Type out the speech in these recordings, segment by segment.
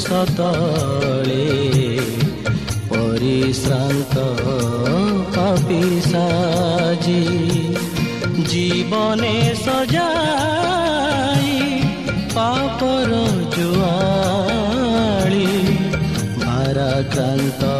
ସତଳେ ପରିଶ୍ରାନ୍ତ ଅପିସାଜି ଜୀବନେ ସଜାଇ ପାପର ଜୁଆଳି ଭାରାକ୍ରାନ୍ତ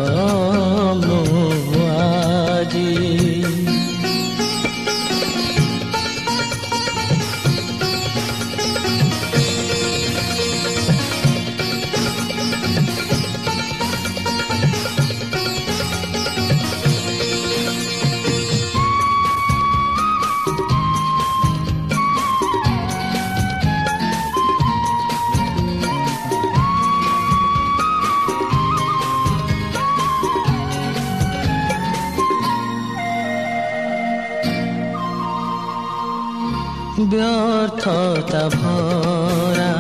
দুঃখতা ভরা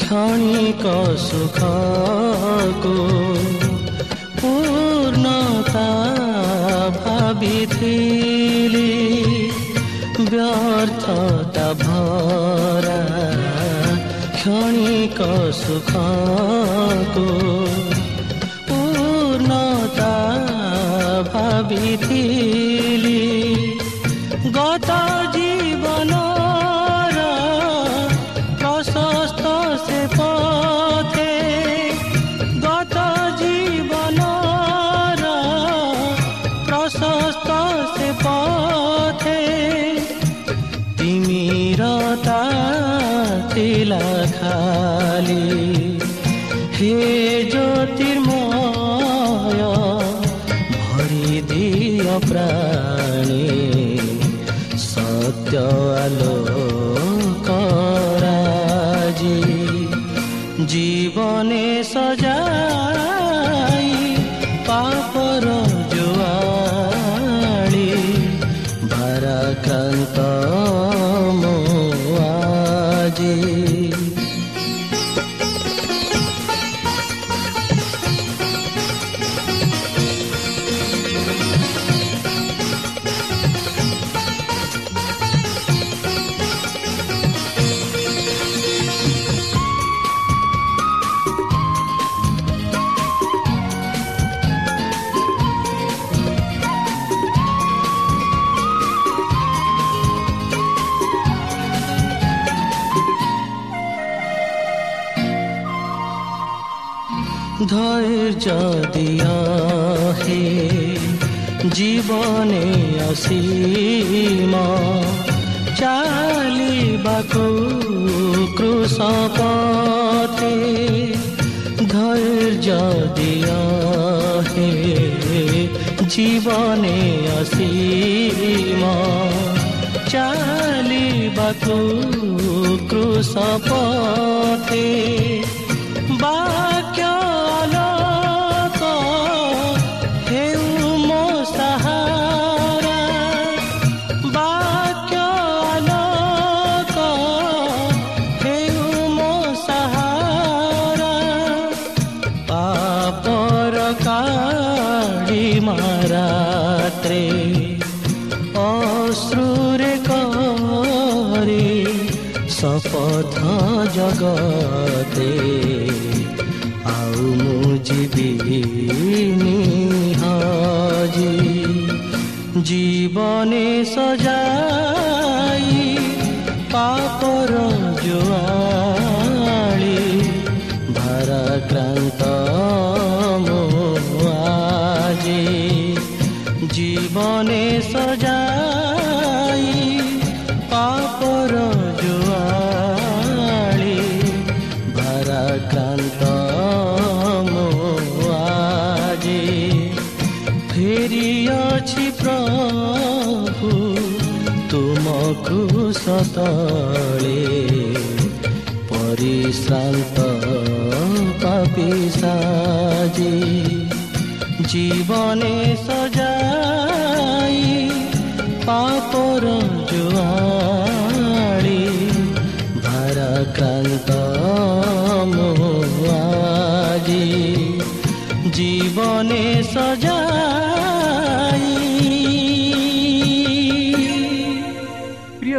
ক্ষণিক সুখকু পূর্ণতা ভাবিছিলি ব্যর্থতা ভরা ক্ষণিক সুখকু পূর্ণতা ভাবিছিলি। জীবনে অসীম চালিবাকু কৃষ পথে ধৈর্য দিয় হে জীবনে অসীম চালিবাকু কৃষ পথে জগতে আউ মুজিবি নিহাজি। জীবনে সজাই কারাক্রান্ত আজি ফেরিছি প্রভু তুমকু সতলে পরিশ্রান্ত পাপি সাজি জীবনে সজা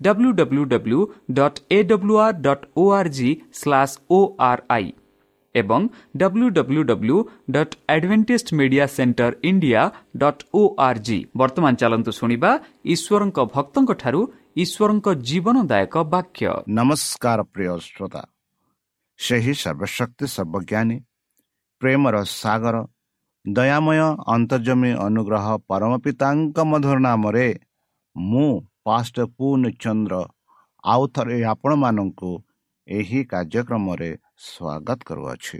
W W W dot A W R dot O R G slash O R I ଏବଂ W W W dot Adventist Media Centre India dot O R G ବର୍ତ୍ତମାନ ଚାଲନ୍ତୁ ଶୁଣିବା ଈଶ୍ୱରଙ୍କ ଭକ୍ତଙ୍କଠାରୁ ଈଶ୍ୱରଙ୍କ ଜୀବନଦାୟକ ବାକ୍ୟ ନମସ୍କାର ପ୍ରିୟ ଶ୍ରୋତା ସେହି ସର୍ବଶକ୍ତି ସର୍ବଜ୍ଞାନୀ ପ୍ରେମର ସାଗର ଦୟାମୟ ଅନ୍ତର୍ଜମୀ ଅନୁଗ୍ରହ ପରମ ପିତାଙ୍କ ମଧୁର ନାମରେ ମୁଁ ପାଷ୍ଟ ପୂର୍ଣ୍ଣଚନ୍ଦ୍ର ଆଉ ଥରେ ଆପଣମାନଙ୍କୁ ଏହି କାର୍ଯ୍ୟକ୍ରମରେ ସ୍ୱାଗତ କରୁଅଛି।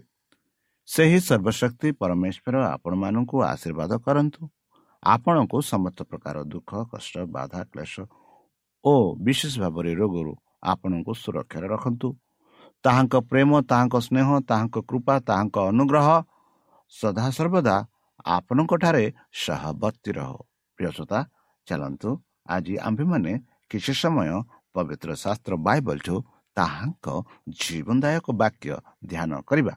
ସେହି ସର୍ବଶକ୍ତି ପରମେଶ୍ୱର ଆପଣମାନଙ୍କୁ ଆଶୀର୍ବାଦ କରନ୍ତୁ। ଆପଣଙ୍କୁ ସମସ୍ତ ପ୍ରକାର ଦୁଃଖ କଷ୍ଟ ବାଧା କ୍ଲେଶ ଓ ବିଶେଷ ଭାବରେ ରୋଗରୁ ଆପଣଙ୍କୁ ସୁରକ୍ଷାରେ ରଖନ୍ତୁ। ତାହାଙ୍କ ପ୍ରେମ ତାହାଙ୍କ ସ୍ନେହ ତାହାଙ୍କ କୃପା ତାହାଙ୍କ ଅନୁଗ୍ରହ ସଦାସର୍ବଦା ଆପଣଙ୍କଠାରେ ସହବର୍ତ୍ତୀ ରହ। ପ୍ରିୟସତା ଚାଲନ୍ତୁ ଆଜି ଆମ୍ଭେମାନେ କିଛି ସମୟ ପବିତ୍ର ଶାସ୍ତ୍ର ବାଇବଲଠୁ ତାହାଙ୍କ ଜୀବନଦାୟକ ବାକ୍ୟ ଧ୍ୟାନ କରିବା।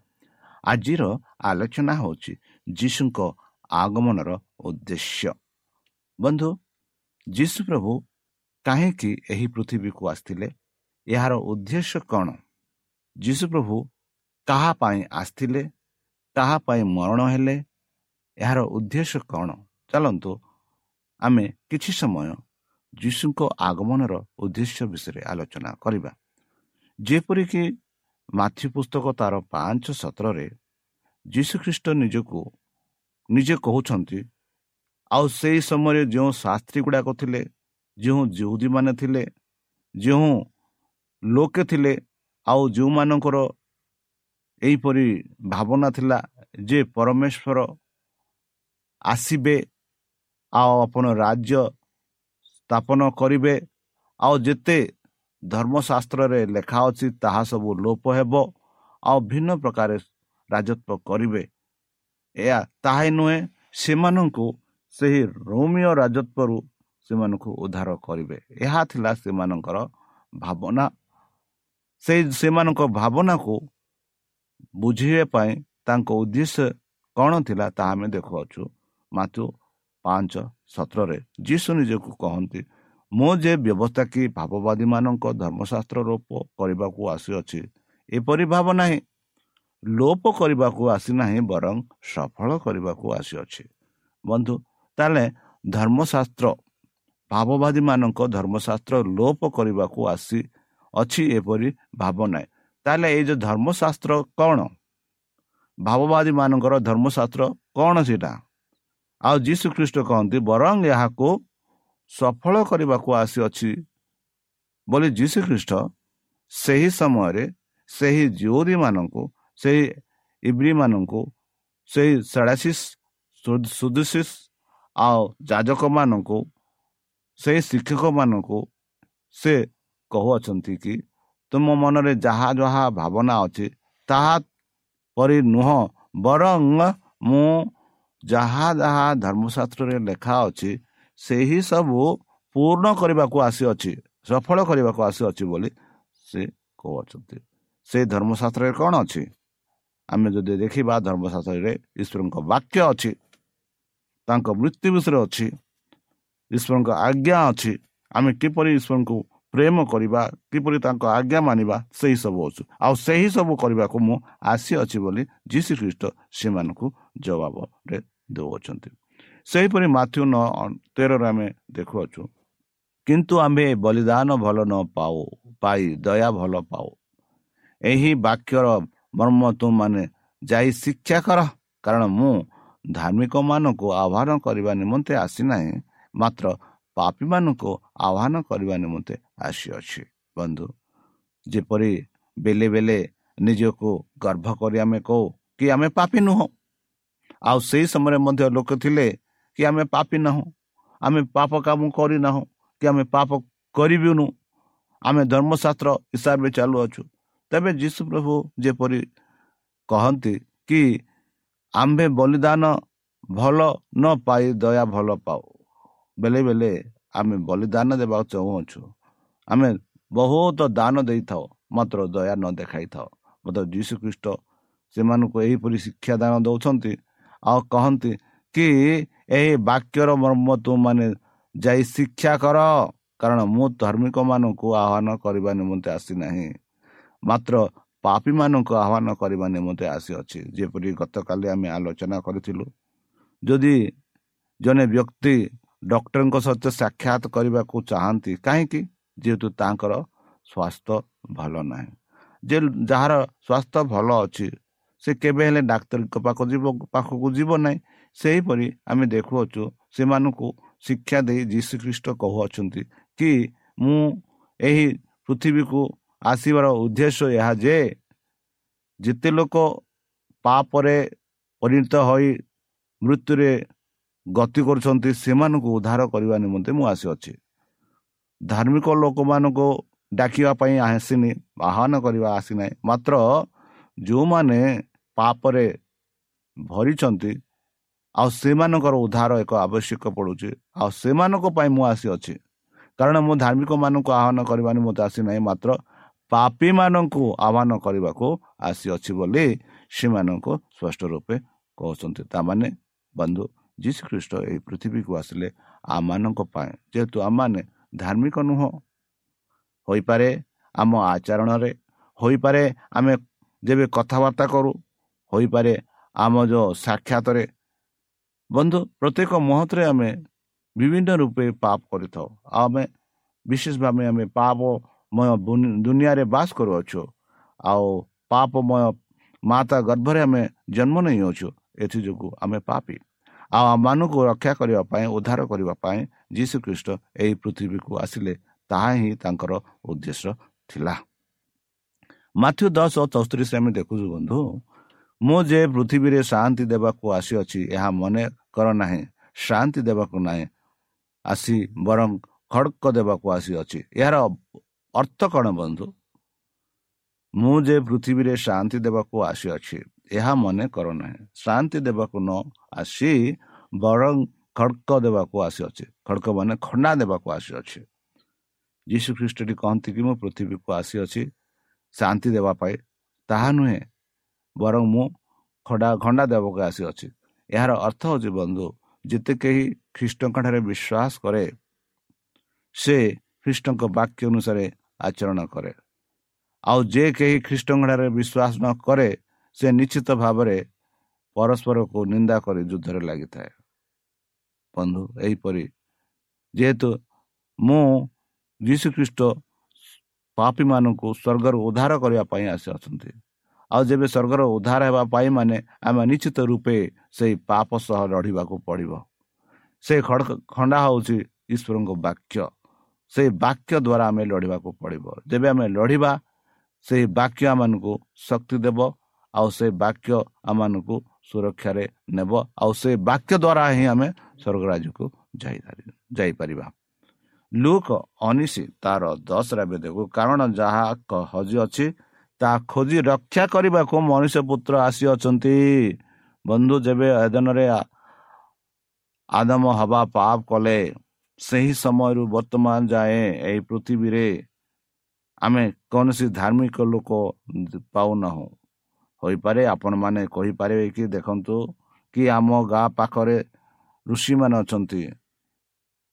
ଆଜିର ଆଲୋଚନା ହେଉଛି ଯୀଶୁଙ୍କ ଆଗମନର ଉଦ୍ଦେଶ୍ୟ। ବନ୍ଧୁ ଯୀଶୁ ପ୍ରଭୁ କାହିଁକି ଏହି ପୃଥିବୀକୁ ଆସିଥିଲେ? ଏହାର ଉଦ୍ଦେଶ୍ୟ କ'ଣ? ଯୀଶୁପ୍ରଭୁ କାହା ପାଇଁ ଆସିଥିଲେ? କାହା ପାଇଁ ମରଣ ହେଲେ? ଏହାର ଉଦ୍ଦେଶ୍ୟ କ'ଣ? ଚାଲନ୍ତୁ ଆମେ କିଛି ସମୟ ଯୀଶୁଙ୍କ ଆଗମନର ଉଦ୍ଦେଶ୍ୟ ବିଷୟରେ ଆଲୋଚନା କରିବା। ଯେପରିକି ମାଥି ପୁସ୍ତକ ତାର ପାଞ୍ଚ ସତରରେ ଯୀଶୁଖ୍ରୀଷ୍ଟ ନିଜକୁ ନିଜେ କହୁଛନ୍ତି ଆଉ ସେହି ସମୟରେ ଯେଉଁ ଶାସ୍ତ୍ରୀ ଗୁଡ଼ାକ ଥିଲେ ଯେଉଁ ଯୁହୁଦୀମାନେ ଥିଲେ ଯେଉଁ ଲୋକେ ଥିଲେ ଆଉ ଯେଉଁମାନଙ୍କର ଏହିପରି ଭାବନା ଥିଲା ଯେ ପରମେଶ୍ୱର ଆସିବେ ଆଉ ଆପଣ ରାଜ୍ୟ ସ୍ଥାପନ କରିବେ। ଆଉ ଯେତେ ଧର୍ମଶାସ୍ତ୍ରରେ ଲେଖା ଅଛି ତାହା ସବୁ ଲୋପ ହେବ। ଆଉ ଭିନ୍ନ ପ୍ରକାର ରାଜତ୍ୱ କରିବେ। ଏହା ତାହା ନୁହେଁ ସେମାନଙ୍କୁ ସେହି ରୋମିଓ ରାଜତ୍ୱରୁ ସେମାନଙ୍କୁ ଉଦ୍ଧାର କରିବେ। ଏହା ଥିଲା ସେମାନଙ୍କର ଭାବନା। ସେଇ ସେମାନଙ୍କ ଭାବନାକୁ ବୁଝେଇବା ପାଇଁ ତାଙ୍କ ଉଦ୍ଦେଶ୍ୟ କ'ଣ ଥିଲା ତାହା ଆମେ ଦେଖୁଅଛୁ। ମାଥୁ ପାଞ୍ଚ ସତରରେ ଯୀଶୁ ନିଜକୁ କହନ୍ତି ମୁଁ ଯେ ବ୍ୟବସ୍ଥା କି ଭାବବାଦୀମାନଙ୍କ ଧର୍ମଶାସ୍ତ୍ର ଲୋପ କରିବାକୁ ଆସିଅଛି ଏପରି ଭାବ ନାହିଁ। ଲୋପ କରିବାକୁ ଆସିନାହିଁ ବରଂ ସଫଳ କରିବାକୁ ଆସିଅଛି। ବନ୍ଧୁ ତାହେଲେ ଧର୍ମଶାସ୍ତ୍ର ଭାବବାଦୀମାନଙ୍କ ଧର୍ମଶାସ୍ତ୍ର ଲୋପ କରିବାକୁ ଆସି ଅଛି ଏପରି ଭାବ ନାହିଁ। ତାହେଲେ ଏଇ ଯେଉଁ ଧର୍ମଶାସ୍ତ୍ର କ'ଣ? ଭାବବାଦୀ ମାନଙ୍କର ଧର୍ମଶାସ୍ତ୍ର କ'ଣ ସେଇଟା? ଆଉ ଯୀଶୁ ଖ୍ରୀଷ୍ଟ କହନ୍ତି ବରଂ ଏହାକୁ ସଫଳ କରିବାକୁ ଆସିଅଛି। ବୋଲି ଯୀଶୁ ଖ୍ରୀଷ୍ଟ ସେହି ସମୟରେ ସେହି ଜିଓରୀମାନଙ୍କୁ ସେହି ଇବ୍ରିମାନଙ୍କୁ ସେହି ସାଡ଼ାସିସ୍ ସୁଦୁସିସ୍ ଆଉ ଯାଜକମାନଙ୍କୁ ସେହି ଶିକ୍ଷକମାନଙ୍କୁ ସେ କହୁଅଛନ୍ତି କି ତୁମ ମନରେ ଯାହା ଯାହା ଭାବନା ଅଛି ତାହା ପରି ନୁହଁ ବରଂ ମୁଁ ଯାହା ଯାହା ଧର୍ମଶାସ୍ତ୍ରରେ ଲେଖା ଅଛି ସେହି ସବୁ ପୂର୍ଣ୍ଣ କରିବାକୁ ଆସିଅଛି ସଫଳ କରିବାକୁ ଆସିଅଛି ବୋଲି ସେ କହୁଅଛନ୍ତି। ସେ ଧର୍ମଶାସ୍ତ୍ରରେ କ'ଣ ଅଛି? ଆମେ ଯଦି ଦେଖିବା ଧର୍ମଶାସ୍ତ୍ରରେ ଈଶ୍ୱରଙ୍କ ବାକ୍ୟ ଅଛି ତାଙ୍କ ମୃତ୍ୟୁ ବିଷୟରେ ଅଛି ଈଶ୍ୱରଙ୍କ ଆଜ୍ଞା ଅଛି ଆମେ କିପରି ଈଶ୍ୱରଙ୍କୁ ପ୍ରେମ କରିବା କିପରି ତାଙ୍କ ଆଜ୍ଞା ମାନିବା ସେହିସବୁ ଅଛୁ। ଆଉ ସେହି ସବୁ କରିବାକୁ ମୁଁ ଆସିଅଛି ବୋଲି ଯୀଶୁ ଖ୍ରୀଷ୍ଟ ସେମାନଙ୍କୁ ଜବାବରେ ଦେଉଅଛନ୍ତି। ସେହିପରି ମାଥ୍ୟୁ ନ ତେରରେ ଆମେ ଦେଖୁଅଛୁ କିନ୍ତୁ ଆମ୍ଭେ ବଳିଦାନ ଭଲ ନ ପାଉ ପାଇ ଦୟା ଭଲ ପାଉ। ଏହି ବାକ୍ୟର ମର୍ମ ତୁମମାନେ ଯାଇ ଶିକ୍ଷା କର କାରଣ ମୁଁ ଧାର୍ମିକମାନଙ୍କୁ ଆହ୍ୱାନ କରିବା ନିମନ୍ତେ ଆସିନାହିଁ ମାତ୍ର ପାପୀମାନଙ୍କୁ ଆହ୍ୱାନ କରିବା ନିମନ୍ତେ ଆସିଅଛି। ବନ୍ଧୁ ଯେପରି ବେଲେ ବେଲେ ନିଜକୁ ଗର୍ଭ କରି ଆମେ କହୁ କି ଆମେ ପାପି ନୁହଁ ଆଉ ସେଇ ସମୟରେ ମଧ୍ୟ ଲୋକ ଥିଲେ କି ଆମେ ପାପି ନାହୁଁ ଆମେ ପାପ କାମ କରିନାହୁଁ କି ଆମେ ପାପ କରିବୁନୁ ଆମେ ଧର୍ମଶାସ୍ତ୍ର ହିସାବରେ ଚାଲୁଅଛୁ। ତେବେ ଯୀଶୁ ପ୍ରଭୁ ଯେପରି କହନ୍ତି କି ଆମ୍ଭେ ବଳିଦାନ ଭଲ ନ ପାଇ ଦୟା ଭଲ ପାଉ। ବେଳେ ବେଳେ ଆମେ ବଳିଦାନ ଦେବାକୁ ଚାହୁଁଅଛୁ। ଆମେ ବହୁତ ଦାନ ଦେଇଥାଉ ମାତ୍ର ଦୟା ନ ଦେଖାଇଥାଉ। ମାତ୍ର ଯୀଶୁ ଖ୍ରୀଷ୍ଟ ସେମାନଙ୍କୁ ଏହିପରି ଶିକ୍ଷା ଦାନ ଦେଉଛନ୍ତି ଆଉ କହନ୍ତି କି ଏହି ବାକ୍ୟର ମର୍ମ ତୁମାନେ ଯାଇ ଶିକ୍ଷା କର। କାରଣ ମୁଁ ଧାର୍ମିକମାନଙ୍କୁ ଆହ୍ୱାନ କରିବା ନିମନ୍ତେ ଆସିନାହିଁ ମାତ୍ର ପାପୀମାନଙ୍କୁ ଆହ୍ୱାନ କରିବା ନିମନ୍ତେ ଆସିଅଛି ଯେପରି ଗତକାଲି ଆମେ ଆଲୋଚନା କରିଥିଲୁ। ଯଦି ଜଣେ ବ୍ୟକ୍ତି ଡକ୍ଟରଙ୍କ ସହିତ ସାକ୍ଷାତ କରିବାକୁ ଚାହାନ୍ତି କାହିଁକି? ଯେହେତୁ ତାଙ୍କର ସ୍ୱାସ୍ଥ୍ୟ ଭଲ ନାହିଁ। ଯେ ଯାହାର ସ୍ୱାସ୍ଥ୍ୟ ଭଲ ଅଛି ସେ କେବେ ହେଲେ ଡାକ୍ତରଙ୍କ ପାଖ ଯିବ ପାଖକୁ ଯିବ ନାହିଁ। ସେହିପରି ଆମେ ଦେଖୁଅଛୁ ସେମାନଙ୍କୁ ଶିକ୍ଷା ଦେଇ ଯୀଶୁଖ୍ରୀଷ୍ଟ କହୁଅଛନ୍ତି କି ମୁଁ ଏହି ପୃଥିବୀକୁ ଆସିବାର ଉଦ୍ଦେଶ୍ୟ ଏହା ଯେ ଯେତେ ଲୋକ ପାପରେ ପରିଣତ ହୋଇ ମୃତ୍ୟୁରେ ଗତି କରୁଛନ୍ତି ସେମାନଙ୍କୁ ଉଦ୍ଧାର କରିବା ନିମନ୍ତେ ମୁଁ ଆସିଅଛି। ଧାର୍ମିକ ଲୋକମାନଙ୍କୁ ଡାକିବା ପାଇଁ ଆସିନି ଆହ୍ୱାନ କରିବା ଆସିନାହିଁ। ମାତ୍ର ଯେଉଁମାନେ ପାପରେ ଭରିଛନ୍ତି ଆଉ ସେମାନଙ୍କର ଉଦ୍ଧାର ଏକ ଆବଶ୍ୟକ ପଡ଼ୁଛି। ଆଉ ସେମାନଙ୍କ ପାଇଁ ମୁଁ ଆସିଅଛି କାରଣ ମୁଁ ଧାର୍ମିକମାନଙ୍କୁ ଆହ୍ୱାନ କରିବା ନିମନ୍ତେ ଆସିନାହିଁ ମାତ୍ର ପାପୀମାନଙ୍କୁ ଆହ୍ୱାନ କରିବାକୁ ଆସିଅଛି ବୋଲି ସେମାନଙ୍କୁ ସ୍ପଷ୍ଟ ରୂପେ କହୁଛନ୍ତି। ତାମାନେ ବନ୍ଧୁ ଯୀଶୁ ଖ୍ରୀଷ୍ଟ ଏହି ପୃଥିବୀକୁ ଆସିଲେ ଆମମାନଙ୍କ ପାଇଁ। ଯେହେତୁ ଆମମାନେ ଧାର୍ମିକ ନୁହଁ ହୋଇପାରେ ଆମ ଆଚରଣରେ ହୋଇପାରେ ଆମେ ଯେବେ କଥାବାର୍ତ୍ତା କରୁ ହୋଇପାରେ। ଆମ ଯେଉଁ ସାକ୍ଷାତରେ ବନ୍ଧୁ ପ୍ରତ୍ୟେକ ମୁହୂର୍ତ୍ତରେ ଆମେ ବିଭିନ୍ନ ରୂପେ ପାପ କରିଥାଉ। ଆଉ ଆମେ ବିଶେଷ ଭାବେ ଆମେ ପାପମୟ ଦୁନିଆରେ ବାସ କରୁଅଛୁ। ଆଉ ପାପମୟ ମାତା ଗର୍ଭରେ ଆମେ ଜନ୍ମ ନେଇଅଛୁ। ଏଥିଯୋଗୁଁ ଆମେ ପାପି। ଆଉ ଆମମାନଙ୍କୁ ରକ୍ଷା କରିବା ପାଇଁ ଉଦ୍ଧାର କରିବା ପାଇଁ ଯୀଶୁ ଖ୍ରୀଷ୍ଟ ଏହି ପୃଥିବୀକୁ ଆସିଲେ। ତାହା ହିଁ ତାଙ୍କର ଉଦ୍ଦେଶ୍ୟ ଥିଲା। ମାଥ୍ୟୁ ଦଶ ଓ ଚଉସ୍ତରିଶରେ ଆମେ ଦେଖୁଛୁ ବନ୍ଧୁ ମୁଁ ଯେ ପୃଥିବୀରେ ଶାନ୍ତି ଦେବାକୁ ଆସିଅଛି ଏହା ମନେ କର ନାହିଁ। ଶାନ୍ତି ଦେବାକୁ ନାହିଁ ଆସି ବରଂ ଖଡ଼କ ଦେବାକୁ ଆସିଅଛି। ଏହାର ଅର୍ଥ କ'ଣ ବନ୍ଧୁ? ମୁଁ ଯେ ପୃଥିବୀରେ ଶାନ୍ତି ଦେବାକୁ ଆସିଅଛି ଏହା ମନେ କର ନାହିଁ। ଶାନ୍ତି ଦେବାକୁ ନ ଆସି ବରଂ ଖଡ଼କ ଦେବାକୁ ଆସିଅଛି। ଖଡ଼କ ମାନେ ଖଣ୍ଡା ଦେବାକୁ ଆସିଅଛି। ଯୀଶୁ ଖ୍ରୀଷ୍ଟଟି କହନ୍ତି କି ମୁଁ ପୃଥିବୀକୁ ଆସିଅଛି ଶାନ୍ତି ଦେବା ପାଇଁ। ତାହା ନୁହେଁ ବରଂ ମୁଁ ଖଣ୍ଡା ଖଣ୍ଡା ଦେବାକୁ ଆସିଅଛି ଏହାର ଅର୍ଥ ହେଉଛି ବନ୍ଧୁ ଯେତେ କେହି ଖ୍ରୀଷ୍ଟଙ୍କ ଠାରେ ବିଶ୍ୱାସ କରେ ସେ ଖ୍ରୀଷ୍ଟଙ୍କ ବାକ୍ୟ ଅନୁସାରେ ଆଚରଣ କରେ। ଆଉ ଯେ କେହି ଖ୍ରୀଷ୍ଟଙ୍କଠାରେ ବିଶ୍ୱାସ ନ କରେ ସେ ନିଶ୍ଚିତ ଭାବରେ ପରସ୍ପରକୁ ନିନ୍ଦା କରି ଯୁଦ୍ଧରେ ଲାଗିଥାଏ। ବନ୍ଧୁ ଏହିପରି ଯେହେତୁ ମୁଁ ଯୀଶୁଖ୍ରୀଷ୍ଟ ପାପୀମାନଙ୍କୁ ସ୍ୱର୍ଗରୁ ଉଦ୍ଧାର କରିବା ପାଇଁ ଆସି ଅଛନ୍ତି ଆଉ ଯେବେ ସ୍ୱର୍ଗର ଉଦ୍ଧାର ହେବା ପାଇଁ ମାନେ ଆମେ ନିଶ୍ଚିତ ରୂପେ ସେଇ ପାପ ସହ ଲଢ଼ିବାକୁ ପଡ଼ିବ। ସେ ଖଣ୍ଡା ହେଉଛି ଈଶ୍ୱରଙ୍କ ବାକ୍ୟ। ସେଇ ବାକ୍ୟ ଦ୍ୱାରା ଆମେ ଲଢ଼ିବାକୁ ପଡ଼ିବ। ଯେବେ ଆମେ ଲଢ଼ିବା ସେହି ବାକ୍ୟ ଆମମାନଙ୍କୁ ଶକ୍ତି ଦେବ ଆଉ ସେ ବାକ୍ୟ ଆମମାନଙ୍କୁ ସୁରକ୍ଷାରେ ନେବ ଆଉ ସେ ବାକ୍ୟ ଦ୍ୱାରା ହିଁ ଆମେ ସ୍ୱର୍ଗରାଜକୁ ଯାଇପାରିବା। ଲୁକ ଅନିସି ତାର ଦଶରା ବେଦକୁ କାରଣ ଯାହା ହଜି ଅଛି ତାହା ଖୋଜି ରକ୍ଷା କରିବାକୁ ମଣିଷ ପୁତ୍ର ଆସିଅଛନ୍ତି। ବନ୍ଧୁ ଯେବେ ଏଦନରେ ଆଦମ ହବା ପାପ କଲେ ସେହି ସମୟରୁ ବର୍ତ୍ତମାନ ଯାଏଁ ଏହି ପୃଥିବୀରେ ଆମେ କୌଣସି ଧାର୍ମିକ ଲୋକ ପାଉନାହୁଁ। ହୋଇପାରେ ଆପଣମାନେ କହିପାରିବେ କି? ଦେଖନ୍ତୁ କି ଆମ ଗାଁ ପାଖରେ ଋଷିମାନେ ଅଛନ୍ତି।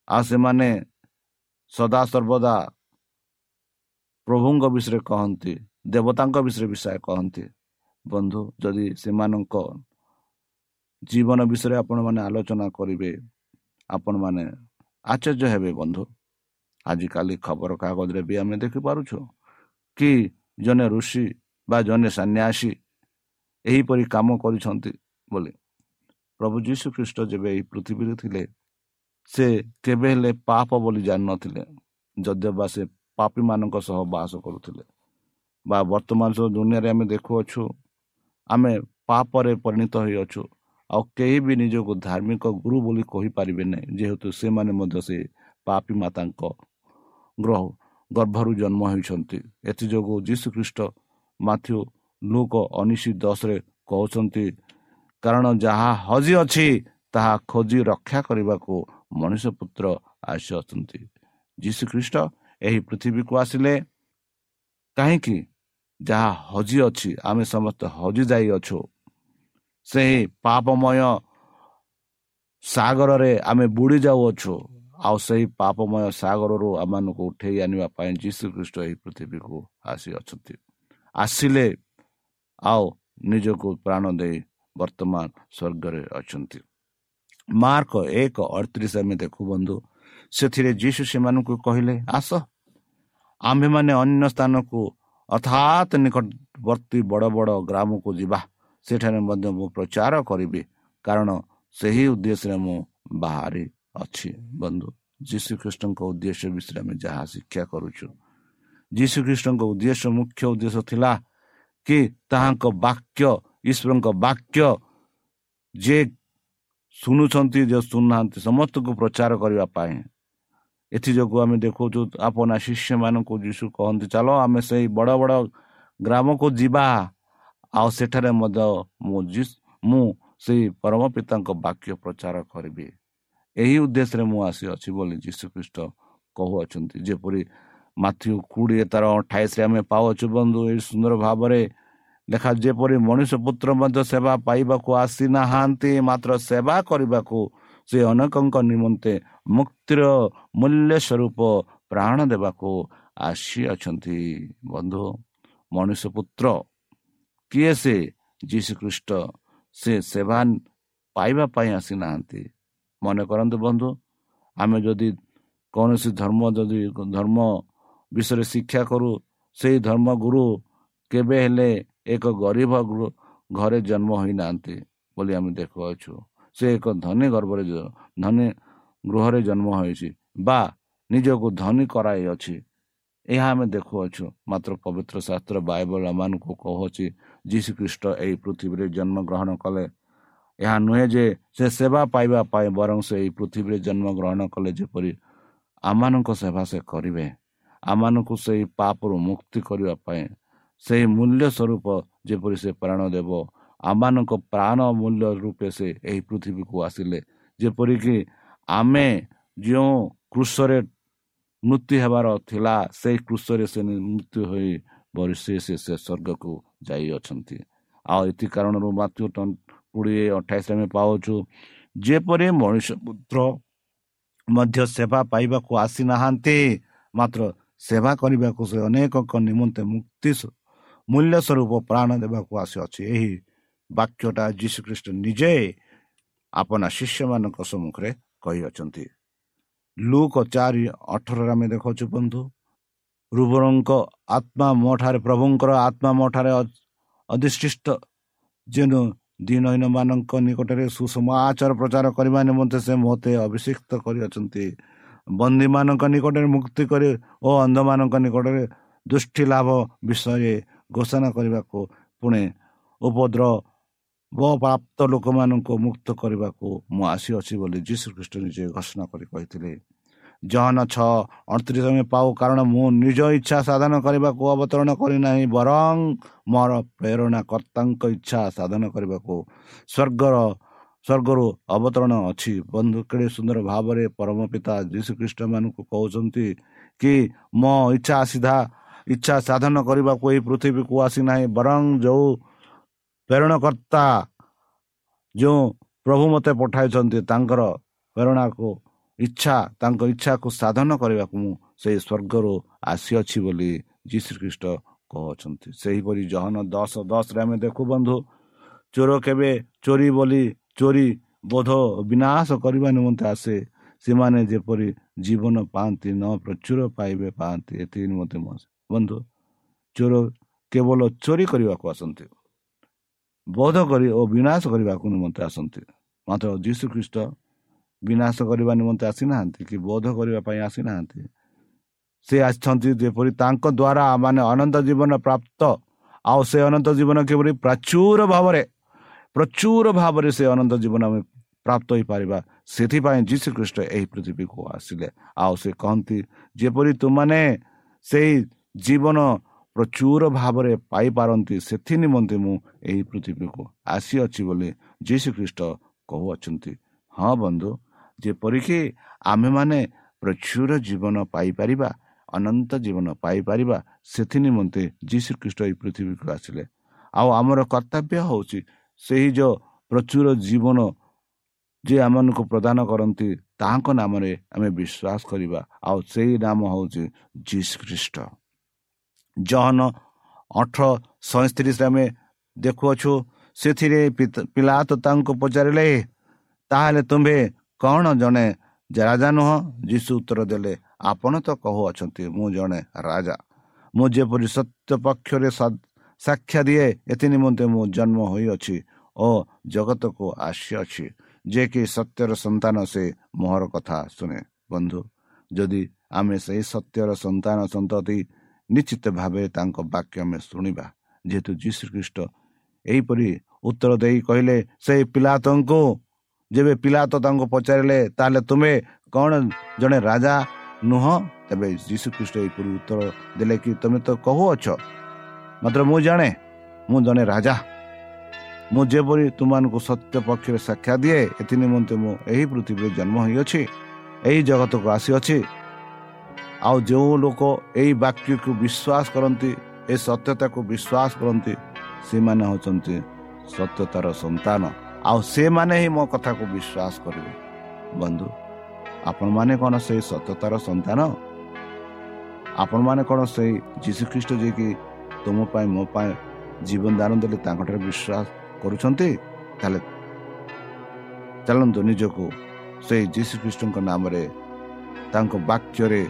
ଆଉ ସେମାନେ ସଦାସର୍ବଦା ପ୍ରଭୁଙ୍କ ବିଷୟରେ କହନ୍ତି। ଦେବତାଙ୍କ ବିଷୟରେ ବିଷୟ କହନ୍ତି ବନ୍ଧୁ ଯଦି ସେମାନଙ୍କ ଜୀବନ ବିଷୟରେ ଆପଣମାନେ ଆଲୋଚନା କରିବେ ଆପଣମାନେ ଆଶ୍ଚର୍ଯ୍ୟ ହେବେ ବନ୍ଧୁ। ଆଜିକାଲି ଖବରକାଗଜରେ ବି ଆମେ ଦେଖିପାରୁଛୁ କି ଜଣେ ଋଷି ବା ଜଣେ ସନ୍ନ୍ୟାସୀ ଏହିପରି କାମ କରିଛନ୍ତି ବୋଲି। ପ୍ରଭୁ ଯୀଶୁ ଖ୍ରୀଷ୍ଟ ଯେବେ ଏହି ପୃଥିବୀରେ ଥିଲେ ସେ କେବେ ହେଲେ ପାପ ବୋଲି ଜାଣିନଥିଲେ ଯଦ୍ୟବା ସେ ପାପୀମାନଙ୍କ ସହ ବାସ କରୁଥିଲେ। ବା ବର୍ତ୍ତମାନ ସବୁ ଦୁନିଆରେ ଆମେ ଦେଖୁଅଛୁ ଆମେ ପାପରେ ପରିଣତ ହୋଇଅଛୁ ଆଉ କେହି ବି ନିଜକୁ ଧାର୍ମିକ ଗୁରୁ ବୋଲି କହିପାରିବେ ନାହିଁ ଯେହେତୁ ସେମାନେ ମଧ୍ୟ ସେ ପାପୀ ମାତାଙ୍କ ଗ୍ରହ ଗର୍ଭରୁ ଜନ୍ମ ହେଉଛନ୍ତି ଏଥିଯୋଗୁଁ ଯୀଶୁ ଖ୍ରୀଷ୍ଟ ମାଥ୍ୟୁ ଲୋକ ଅନିଶ ଦଶରେ କହୁଛନ୍ତି କାରଣ ଯାହା ହଜି ଅଛି ତାହା ଖୋଜି ରକ୍ଷା କରିବାକୁ ମଣିଷ ପୁତ୍ର ଆସିଅଛନ୍ତି ଯୀଶୁ ଖ୍ରୀଷ୍ଟ ଏହି ପୃଥିବୀକୁ ଆସିଲେ କାହିଁକି? ଯାହା ହଜି ଅଛି ଆମେ ସମସ୍ତେ ହଜି ଯାଇଅଛୁ ସେହି ପାପମୟ ସାଗରରେ ଆମେ ବୁଡ଼ି ଯାଉଅଛୁ। ଆଉ ସେହି ପାପମୟ ସାଗରରୁ ଆମମାନଙ୍କୁ ଉଠେଇ ଆଣିବା ପାଇଁ ଯୀଶୁ ଖ୍ରୀଷ୍ଟ ଏହି ପୃଥିବୀକୁ ଆସିଅଛନ୍ତି ଆସିଲେ ଆଉ ନିଜକୁ ପ୍ରାଣ ଦେଇ ବର୍ତ୍ତମାନ ସ୍ୱର୍ଗରେ ଅଛନ୍ତି। ମାର୍କ ଏକ ଅଠତିରିଶ ଆମେ ଦେଖୁ ବନ୍ଧୁ ସେଥିରେ ଯୀଶୁ ସେମାନଙ୍କୁ କହିଲେ ଆସ। ଆମ୍ଭେମାନେ ଅନ୍ୟ ସ୍ଥାନକୁ ଅର୍ଥାତ୍ ନିକଟବର୍ତ୍ତୀ ବଡ଼ ବଡ଼ ଗ୍ରାମକୁ ଯିବା ସେଠାରେ ମଧ୍ୟ ମୁଁ ପ୍ରଚାର କରିବି। କାରଣ ସେହି ଉଦ୍ଦେଶ୍ୟରେ ମୁଁ ବାହାରି ଅଛି ବନ୍ଧୁ। ଯୀଶୁଖ୍ରୀଷ୍ଟଙ୍କ ଉଦ୍ଦେଶ୍ୟ ବିଷୟରେ ଆମେ ଯାହା ଶିକ୍ଷା କରୁଛୁ। ଯୀଶୁଖ୍ରୀଷ୍ଟଙ୍କ ଉଦ୍ଦେଶ୍ୟ ମୁଖ୍ୟ ଉଦ୍ଦେଶ୍ୟ ଥିଲା କି ତାହାଙ୍କ ବାକ୍ୟ ଈଶ୍ୱରଙ୍କ ବାକ୍ୟ ଯେ ଶୁଣୁଛନ୍ତି ଯେ ଶୁଣୁନାହାନ୍ତି ସମସ୍ତଙ୍କୁ ପ୍ରଚାର କରିବା ପାଇଁ ଏଥିଯୋଗୁଁ ଆମେ ଦେଖାଉଛୁ ଆପଣ ଶିଷ୍ୟମାନଙ୍କୁ ଯୀଶୁ କହନ୍ତି ଚାଲ ଆମେ ସେଇ ବଡ଼ ବଡ଼ ଗ୍ରାମକୁ ଯିବା। ଆଉ ସେଠାରେ ମଧ୍ୟ ମୁଁ ମୁଁ ସେଇ ପରମ ପିତାଙ୍କ ବାକ୍ୟ ପ୍ରଚାର କରିବି। ଏହି ଉଦ୍ଦେଶ୍ୟରେ ମୁଁ ଆସିଅଛି ବୋଲି ଯୀଶୁଖ୍ରୀଷ୍ଟ କହୁଅଛନ୍ତି। ଯେପରି ମାଥ୍ୟୁ କୋଡ଼ିଏ ତାର ଅଠାଇଶରେ ଆମେ ପାଉଛୁ ବନ୍ଧୁ ଏହି ସୁନ୍ଦର ଭାବରେ ଲେଖା ଯେପରି ମଣିଷ ପୁତ୍ର ମଧ୍ୟ ସେବା ପାଇବାକୁ ଆସିନାହାନ୍ତି ମାତ୍ର ସେବା କରିବାକୁ ସେ ଅନେକଙ୍କ ନିମନ୍ତେ ମୁକ୍ତିର ମୂଲ୍ୟ ସ୍ୱରୂପ ପ୍ରାଣ ଦେବାକୁ ଆସିଅଛନ୍ତି। ବନ୍ଧୁ ମଣିଷ ପୁତ୍ର କିଏ ସେ ଯୀଶୁଖ୍ରୀଷ୍ଟ? ସେ ସେବା ପାଇବା ପାଇଁ ଆସିନାହାନ୍ତି। ମନେ କରନ୍ତୁ ବନ୍ଧୁ ଆମେ ଯଦି କୌଣସି ଧର୍ମ ଯଦି ଧର୍ମ ବିଷୟରେ ଶିକ୍ଷା କରୁ ସେଇ ଧର୍ମ ଗୁରୁ କେବେ ହେଲେ ଏକ ଗରିବ ଘରେ ଜନ୍ମ ହୋଇନାହାନ୍ତି ବୋଲି ଆମେ ଦେଖୁଅଛୁ। ସେ ଏକ ଧନୀ ଗର୍ଭରେ ଧନୀ ଗୃହରେ ଜନ୍ମ ହୋଇଛି। ବା ନିଜକୁ ଧନୀ କରାଇଅଛି ଏହା ଆମେ ଦେଖୁଅଛୁ। ମାତ୍ର ପବିତ୍ର ଶାସ୍ତ୍ର ବାଇବଲ ଏମାନଙ୍କୁ କହୁଅଛି ଯୀଶୁ ଖ୍ରୀଷ୍ଟ ଏହି ପୃଥିବୀରେ ଜନ୍ମଗ୍ରହଣ କଲେ। ଏହା ନୁହେଁ ଯେ ସେ ସେବା ପାଇବା ପାଇଁ ବରଂ ସେ ଏହି ପୃଥିବୀରେ ଜନ୍ମଗ୍ରହଣ କଲେ ଯେପରି ଆମମାନଙ୍କ ସେବା ସେ କରିବେ। ଆମମାନଙ୍କୁ ସେହି ପାପରୁ ମୁକ୍ତି କରିବା ପାଇଁ ସେହି ମୂଲ୍ୟ ସ୍ୱରୂପ ଯେପରି ସେ ପ୍ରାଣ ଦେବ ଆମମାନଙ୍କ ପ୍ରାଣ ମୂଲ୍ୟ ରୂପେ ସେ ଏହି ପୃଥିବୀକୁ ଆସିଲେ। ଯେପରିକି ଆମେ ଯେଉଁ କୃଷରେ ମୃତ୍ୟୁ ହେବାର ଥିଲା ସେଇ କୃଷରେ ସେ ମୃତ୍ୟୁ ହୋଇ ସେ ସେ ସ୍ୱର୍ଗକୁ ଯାଇଅଛନ୍ତି ଆଉ ଏଥି କାରଣରୁ ମାତୃ କୋଡ଼ିଏ ଅଠାଇଶ ଆମେ ପାଉଛୁ ଯେପରି ମଣିଷ ପୁତ୍ର ମଧ୍ୟ ସେବା ପାଇବାକୁ ଆସିନାହାନ୍ତି ମାତ୍ର ସେବା କରିବାକୁ ସେ ଅନେକଙ୍କ ନିମନ୍ତେ ମୁକ୍ତି ମୂଲ୍ୟ ସ୍ୱରୂପ ପ୍ରାଣ ଦେବାକୁ ଆସିଅଛି। ଏହି ବାକ୍ୟଟା ଯୀଶୁଖ୍ରୀଷ୍ଟ ନିଜେ ଆପଣା ଶିଷ୍ୟମାନଙ୍କ ସମ୍ମୁଖରେ କହିଅଛନ୍ତି। ଲୁକ ଚାରି ଅଠରରେ ଆମେ ଦେଖାଉଛୁ ବନ୍ଧୁ ରୁବରଙ୍କ ଆତ୍ମା ମୋ ଠାରେ ପ୍ରଭୁଙ୍କର ଆତ୍ମା ମୋ ଠାରେ ଅଧିଷ୍ଠିଷ୍ଟ। ଯେନୁ ଦିନହୀନମାନଙ୍କ ନିକଟରେ ସୁସମାଚାର ପ୍ରଚାର କରିବା ନିମନ୍ତେ ସେ ମୋତେ ଅଭିଷିକ୍ତ କରିଅଛନ୍ତି। ବନ୍ଦୀମାନଙ୍କ ନିକଟରେ ମୁକ୍ତି କରି ଓ ଅନ୍ଧମାନଙ୍କ ନିକଟରେ ଦୃଷ୍ଟି ଲାଭ ବିଷୟରେ ଘୋଷଣା କରିବାକୁ ପୁଣି ଉପଦ୍ର ପ୍ରାପ୍ତ ଲୋକମାନଙ୍କୁ ମୁକ୍ତ କରିବାକୁ ମୁଁ ଆସିଅଛି ବୋଲି ଯୀଶୁଖ୍ରୀଷ୍ଟ ନିଜେ ଘୋଷଣା କରି କହିଥିଲେ। ଜହନ ଛଅ ଅଣତିରିଶ ଆମେ ପାଉ କାରଣ ମୁଁ ନିଜ ଇଚ୍ଛା ସାଧନ କରିବାକୁ ଅବତରଣ କରିନାହିଁ ବରଂ ମୋର ପ୍ରେରଣା କର୍ତ୍ତାଙ୍କ ଇଚ୍ଛା ସାଧନ କରିବାକୁ ସ୍ୱର୍ଗର ସ୍ୱର୍ଗରୁ ଅବତରଣ ଅଛି। ବନ୍ଧୁ କେଡ଼େ ସୁନ୍ଦର ଭାବରେ ପରମ ପିତା ଯୀଶୁଖ୍ରୀଷ୍ଟମାନଙ୍କୁ କହୁଛନ୍ତି କି ମୋ ଇଚ୍ଛା ସିଧା ଇଚ୍ଛା ସାଧନ କରିବାକୁ ଏହି ପୃଥିବୀକୁ ଆସିନାହିଁ ବରଂ ଯେଉଁ ପ୍ରେରଣକର୍ତ୍ତା ଯେଉଁ ପ୍ରଭୁ ମୋତେ ପଠାଇଛନ୍ତି ତାଙ୍କର ପ୍ରେରଣାକୁ ଇଚ୍ଛା ତାଙ୍କ ଇଚ୍ଛାକୁ ସାଧନ କରିବାକୁ ମୁଁ ସେଇ ସ୍ୱର୍ଗରୁ ଆସିଅଛି ବୋଲି ଯୀଶୁଖ୍ରୀଷ୍ଟ କହୁଛନ୍ତି ସେହିପରି ଜହନ ଦଶ ଦଶରେ ଆମେ ଦେଖୁ ବନ୍ଧୁ ଚୋର କେବେ ଚୋରି ବୋଲି ଚୋରି ବୋଧ ବିନାଶ କରିବା ନିମନ୍ତେ ଆସେ ସେମାନେ ଯେପରି ଜୀବନ ପାଆନ୍ତି ନ ପ୍ରଚୁର ପାଇବେ ପାଆନ୍ତି ଏତିକି ନିମନ୍ତେ ବନ୍ଧୁ ଚୋର କେବଳ ଚୋରି କରିବାକୁ ଆସନ୍ତି। ବୋଧ କରି ଓ ବିନାଶ କରିବାକୁ ନିମନ୍ତେ ଆସନ୍ତି। ମାତ୍ର ଯୀଶୁ ଖ୍ରୀଷ୍ଟ ବିନାଶ କରିବା ନିମନ୍ତେ ଆସିନାହାନ୍ତି କି ବୋଧ କରିବା ପାଇଁ ଆସିନାହାନ୍ତି। ସେ ଆସିଛନ୍ତି ଯେପରି ତାଙ୍କ ଦ୍ୱାରା ମାନେ ଅନନ୍ତ ଜୀବନ ପ୍ରାପ୍ତ ଆଉ ସେ ଅନନ୍ତ ଜୀବନ କିପରି ପ୍ରଚୁର ଭାବରେ ପ୍ରଚୁର ଭାବରେ ସେ ଅନନ୍ତ ଜୀବନ ଆମେ ପ୍ରାପ୍ତ ହୋଇପାରିବା ସେଥିପାଇଁ ଯୀଶୁ ଖ୍ରୀଷ୍ଟ ଏହି ପୃଥିବୀକୁ ଆସିଲେ। ଆଉ ସେ କହନ୍ତି ଯେପରି ତୁମାନେ ସେଇ ଜୀବନ ପ୍ରଚୁର ଭାବରେ ପାଇପାରନ୍ତି ସେଥି ନିମନ୍ତେ ମୁଁ ଏହି ପୃଥିବୀକୁ ଆସିଅଛି ବୋଲି ଯୀଶୁ ଖ୍ରୀଷ୍ଟ କହୁଅଛନ୍ତି। ହଁ ବନ୍ଧୁ ଯେପରିକି ଆମେମାନେ ପ୍ରଚୁର ଜୀବନ ପାଇପାରିବା ଅନନ୍ତ ଜୀବନ ପାଇପାରିବା ସେଥି ନିମନ୍ତେ ଯୀଶୁ ଖ୍ରୀଷ୍ଟ ଏହି ପୃଥିବୀକୁ ଆସିଲେ। ଆଉ ଆମର କର୍ତ୍ତବ୍ୟ ହେଉଛି ସେହି ଯେଉଁ ପ୍ରଚୁର ଜୀବନ ଯେ ଆମମାନଙ୍କୁ ପ୍ରଦାନ କରନ୍ତି ତାହାଙ୍କ ନାମରେ ଆମେ ବିଶ୍ୱାସ କରିବା। ଆଉ ସେଇ ନାମ ହେଉଛି ଯୀଶୁ ଖ୍ରୀଷ୍ଟ ଜହନ ଅଠର ସଇଁତିରିଶରେ ଆମେ ଦେଖୁଅଛୁ ସେଥିରେ ପିଲା ତ ତାଙ୍କୁ ପଚାରିଲେ ତାହେଲେ ତୁମ୍ଭେ କ'ଣ ଜଣେ ରାଜା ନୁହଁ? ଯୀଶୁ ଉତ୍ତର ଦେଲେ ଆପଣ ତ କହୁଅଛନ୍ତି ମୁଁ ଜଣେ ରାଜା। ମୁଁ ଯେପରି ସତ୍ୟ ପକ୍ଷରେ ସାକ୍ଷା ଦିଏ ଏଥି ନିମନ୍ତେ ମୁଁ ଜନ୍ମ ହୋଇଅଛି ଓ ଜଗତକୁ ଆସିଅଛି। ଯେ କି ସତ୍ୟର ସନ୍ତାନ ସେ ମୋହର କଥା ଶୁଣେ। ବନ୍ଧୁ ଯଦି ଆମେ ସେହି ସତ୍ୟର ସନ୍ତାନ ସନ୍ତତି ନିଶ୍ଚିତ ଭାବେ ତାଙ୍କ ବାକ୍ୟ ଆମେ ଶୁଣିବା। ଯେହେତୁ ଯୀଶୁଖ୍ରୀଷ୍ଟ ଏହିପରି ଉତ୍ତର ଦେଇ କହିଲେ ସେଇ ପିଲାତଙ୍କୁ ଯେବେ ପିଲା ତ ତାଙ୍କୁ ପଚାରିଲେ ତାହେଲେ ତୁମେ କ'ଣ ଜଣେ ରାଜା ନୁହଁ? ତେବେ ଯୀଶୁଖ୍ରୀଷ୍ଟ ଏହିପରି ଉତ୍ତର ଦେଲେ କି ତୁମେ ତ କହୁଅଛ। ମାତ୍ର ମୁଁ ଜାଣେ ମୁଁ ଜଣେ ରାଜା। ମୁଁ ଯେପରି ତୁମମାନଙ୍କୁ ସତ୍ୟ ପକ୍ଷରେ ସାକ୍ଷା ଦିଏ ଏଥି ନିମନ୍ତେ ମୁଁ ଏହି ପୃଥିବୀରେ ଜନ୍ମ ହୋଇଅଛି ଏହି ଜଗତକୁ ଆସିଅଛି। ଆଉ ଯେଉଁ ଲୋକ ଏହି ବାକ୍ୟକୁ ବିଶ୍ୱାସ କରନ୍ତି ଏ ସତ୍ୟତାକୁ ବିଶ୍ୱାସ କରନ୍ତି ସେମାନେ ହେଉଛନ୍ତି ସତ୍ୟତାର ସନ୍ତାନ। ଆଉ ସେମାନେ ହିଁ ମୋ କଥାକୁ ବିଶ୍ୱାସ କରିବେ। ବନ୍ଧୁ ଆପଣମାନେ କ'ଣ ସେଇ ସତ୍ୟତାର ସନ୍ତାନ? ଆପଣମାନେ କ'ଣ ସେଇ ଯୀଶୁଖ୍ରୀଷ୍ଟ ଯିଏକି ତୁମ ପାଇଁ ମୋ ପାଇଁ ଜୀବନ ଦାନ ଦେଲେ ତାଙ୍କଠାରେ ବିଶ୍ୱାସ କରୁଛନ୍ତି? ତାହେଲେ ଚାଲନ୍ତୁ ନିଜକୁ ସେଇ ଯୀଶୁଖ୍ରୀଷ୍ଟଙ୍କ ନାମରେ ତାଙ୍କ ବାକ୍ୟରେ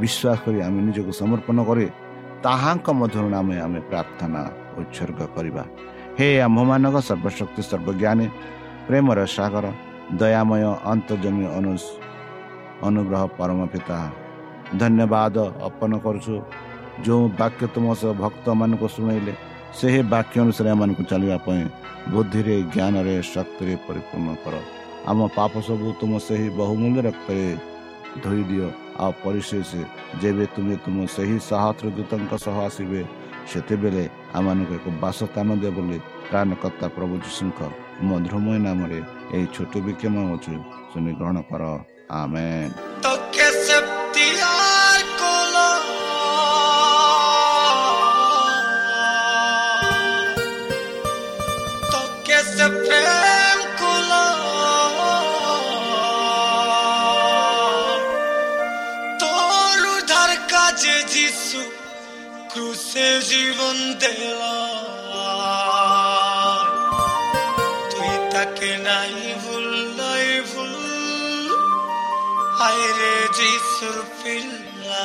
ବିଶ୍ୱାସ କରି ଆମେ ନିଜକୁ ସମର୍ପଣ କରି ତାହାଙ୍କ ମଧ୍ୟରୁ ନାମେ ଆମେ ପ୍ରାର୍ଥନା ଉତ୍ସର୍ଗ କରିବା। ହେ ଆମ୍ଭମାନଙ୍କ ସର୍ବଶକ୍ତି ସର୍ବଜ୍ଞାନୀ ପ୍ରେମର ସାଗର ଦୟାମୟ ଅନ୍ତର୍ଜମୀ ଅନୁ ଅନୁଗ୍ରହ ପରମ ପିତା ଧନ୍ୟବାଦ ଅର୍ପଣ କରୁଛୁ। ଯେଉଁ ବାକ୍ୟ ତୁମ ସହ ଭକ୍ତମାନଙ୍କୁ ଶୁଣେଇଲେ ସେହି ବାକ୍ୟ ଅନୁସାରେ ଏମାନଙ୍କୁ ଚାଲିବା ପାଇଁ ବୁଦ୍ଧିରେ ଜ୍ଞାନରେ ଶକ୍ତିରେ ପରିପୂର୍ଣ୍ଣ କର। ଆମ ପାପ ସବୁ ତୁମ ସେହି ବହୁମୂଲ୍ୟ ରକ୍ତରେ ଧୋଇ ଦିଅ। ଆଉ ପରିଶେଷ ଯେବେ ତୁମେ ତୁମ ସେହି ସାହସ୍ର ଦୂତଙ୍କ ସହ ଆସିବେ ସେତେବେଳେ ଆମମାନଙ୍କୁ ଏକ ବାସସ୍ଥାନ ଦିଅ ବୋଲି ପ୍ରାଣକର୍ତ୍ତା ପ୍ରଭୁ ଯୀଶୁଙ୍କ ମଧୁରମୟ ନାମରେ ଏହି ଛୋଟ ବିକ୍ଷମ ଅଛୁ ଶୁଣି ଗ୍ରହଣ କର। ଆମେ জীবন দেল। তুই তাকে নাই ভুল নাই ভুল। হায় রে যিশুর পিল্লা।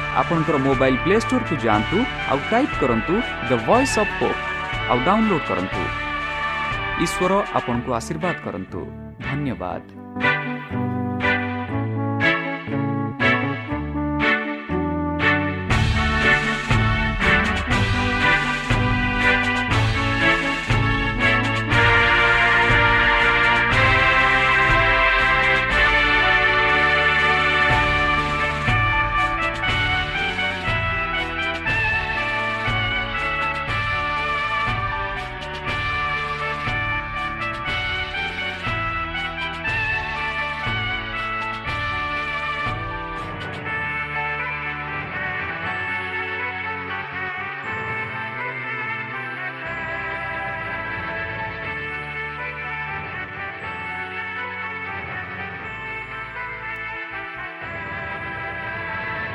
ଆପଣଙ୍କର ମୋବାଇଲ୍ ପ୍ଲେ ଷ୍ଟୋରକୁ ଯାଆନ୍ତୁ ଆଉ ଟାଇପ୍ କରନ୍ତୁ ଦ ଭଏସ୍ ଅଫ୍ ପୋପ୍ ଆଉ ଡାଉନଲୋଡ୍ କରନ୍ତୁ। ଈଶ୍ୱର ଆପଣଙ୍କୁ ଆଶୀର୍ବାଦ କରନ୍ତୁ। ଧନ୍ୟବାଦ।